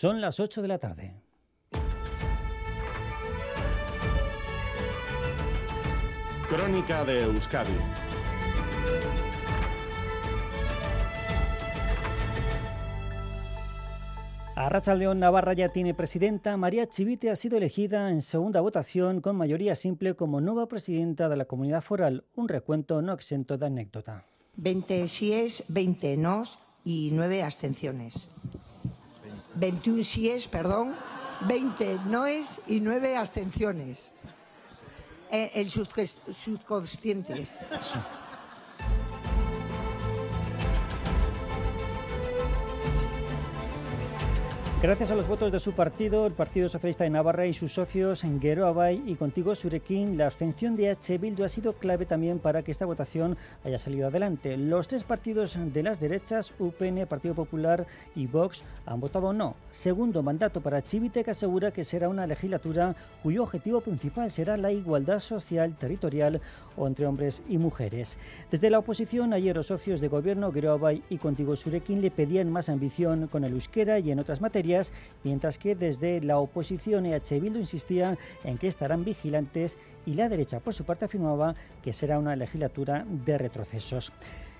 Son las 8 de la tarde. Crónica de Euskadi Arracha León Navarra ya tiene presidenta. María Chivite ha sido elegida en segunda votación con mayoría simple como nueva presidenta de la comunidad foral. Un recuento no exento de anécdota. 20 síes, 20 nos y 9 abstenciones. 21 síes, perdón, 20 noes y 9 abstenciones. Eh, el subconsciente. Sí. Gracias a los votos de su partido, el Partido Socialista de Navarra y sus socios en Abay y Contigo Surequín, la abstención de H. Bildu ha sido clave también para que esta votación haya salido adelante. Los tres partidos de las derechas, UPN, Partido Popular y Vox, han votado no. Segundo mandato para Chivite, que asegura que será una legislatura cuyo objetivo principal será la igualdad social, territorial o entre hombres y mujeres. Desde la oposición, ayer los socios de gobierno, Abay y Contigo Surequín, le pedían más ambición con el euskera y en otras materias mientras que desde la oposición EH Bildu insistía en que estarán vigilantes y la derecha por su parte afirmaba que será una legislatura de retrocesos.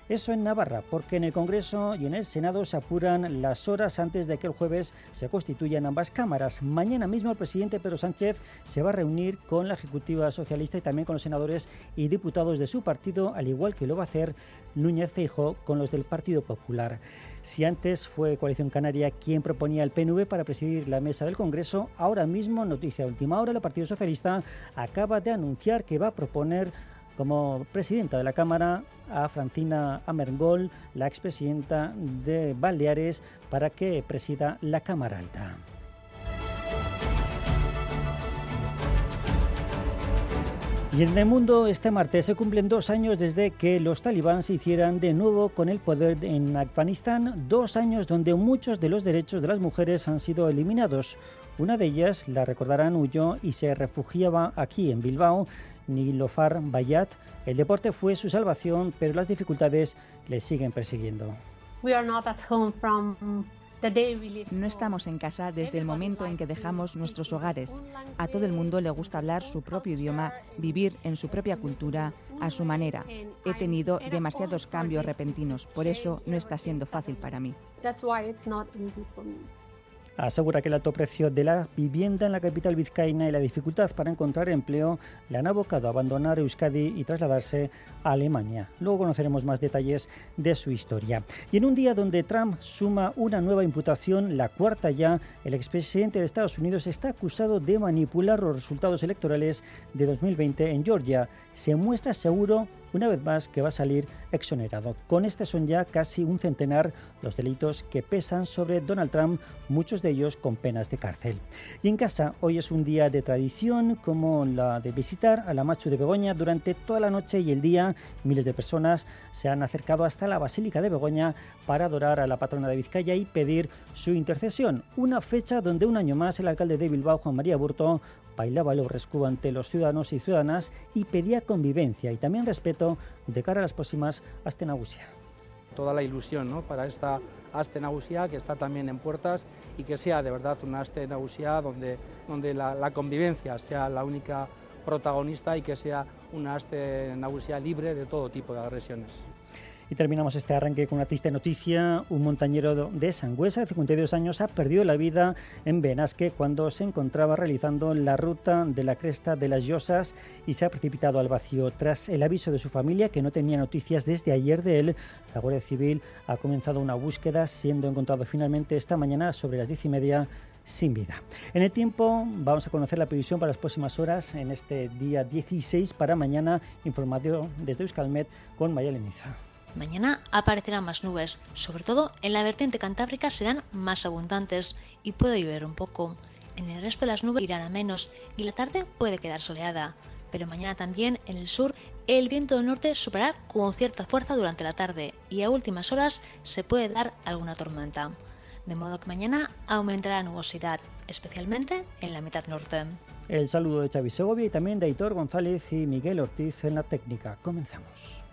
Eso en Navarra, porque en el Congreso y en el Senado se apuran las horas antes de que el jueves se constituyan ambas cámaras. Mañana mismo el presidente Pedro Sánchez se va a reunir con la Ejecutiva Socialista y también con los senadores y diputados de su partido, al igual que lo va a hacer Núñez Feijo con los del Partido Popular. Si antes fue Coalición Canaria quien proponía el PNV para presidir la mesa del Congreso, ahora mismo, noticia última hora, el Partido Socialista acaba de anunciar que va a proponer como presidenta de la Cámara a Francina Amergol, la expresidenta de Baleares, para que presida la Cámara Alta. Y en el mundo, este martes se cumplen dos años desde que los talibán se hicieran de nuevo con el poder en Afganistán, dos años donde muchos de los derechos de las mujeres han sido eliminados. Una de ellas, la recordarán, huyó y se refugiaba aquí en Bilbao Nilofar Bayat. El deporte fue su salvación, pero las dificultades le siguen persiguiendo. No estamos en casa desde el momento en que dejamos nuestros hogares. A todo el mundo le gusta hablar su propio idioma, vivir en su propia cultura, a su manera. He tenido demasiados cambios repentinos, por eso no está siendo fácil para mí. Asegura que el alto precio de la vivienda en la capital vizcaína y la dificultad para encontrar empleo le han abocado a abandonar Euskadi y trasladarse a Alemania. Luego conoceremos más detalles de su historia. Y en un día donde Trump suma una nueva imputación, la cuarta ya, el expresidente de Estados Unidos está acusado de manipular los resultados electorales de 2020 en Georgia. Se muestra seguro una vez más que va a salir exonerado. Con este son ya casi un centenar los delitos que pesan sobre Donald Trump, muchos de ellos con penas de cárcel. Y en casa, hoy es un día de tradición como la de visitar a la Machu de Begoña durante toda la noche y el día. Miles de personas se han acercado hasta la Basílica de Begoña para adorar a la patrona de Vizcaya y pedir su intercesión. Una fecha donde un año más el alcalde de Bilbao, Juan María Burto, bailaba el obrescu ante los ciudadanos y ciudadanas y pedía convivencia y también respeto de cara a las próximas Astenagusia. Toda la ilusión ¿no? para esta Astenagusia que está también en puertas y que sea de verdad una Astenagusia donde, donde la, convivencia sea la única protagonista y que sea una Astenagusia libre de todo tipo de agresiones. Y terminamos este arranque con una triste noticia. Un montañero de Sangüesa, de 52 años, ha perdido la vida en Benasque cuando se encontraba realizando la ruta de la cresta de las Llosas y se ha precipitado al vacío. Tras el aviso de su familia, que no tenía noticias desde ayer de él, la Guardia Civil ha comenzado una búsqueda, siendo encontrado finalmente esta mañana sobre las diez y media sin vida. En el tiempo vamos a conocer la previsión para las próximas horas en este día 16 para mañana, información desde Euskalmet con Maya Leniza. Mañana aparecerán más nubes, sobre todo en la vertiente cantábrica serán más abundantes y puede llover un poco. En el resto las nubes irán a menos y la tarde puede quedar soleada. Pero mañana también en el sur el viento del norte soplará con cierta fuerza durante la tarde y a últimas horas se puede dar alguna tormenta. De modo que mañana aumentará la nubosidad, especialmente en la mitad norte. El saludo de Xavi Segovia y también de Aitor González y Miguel Ortiz en la técnica. Comenzamos.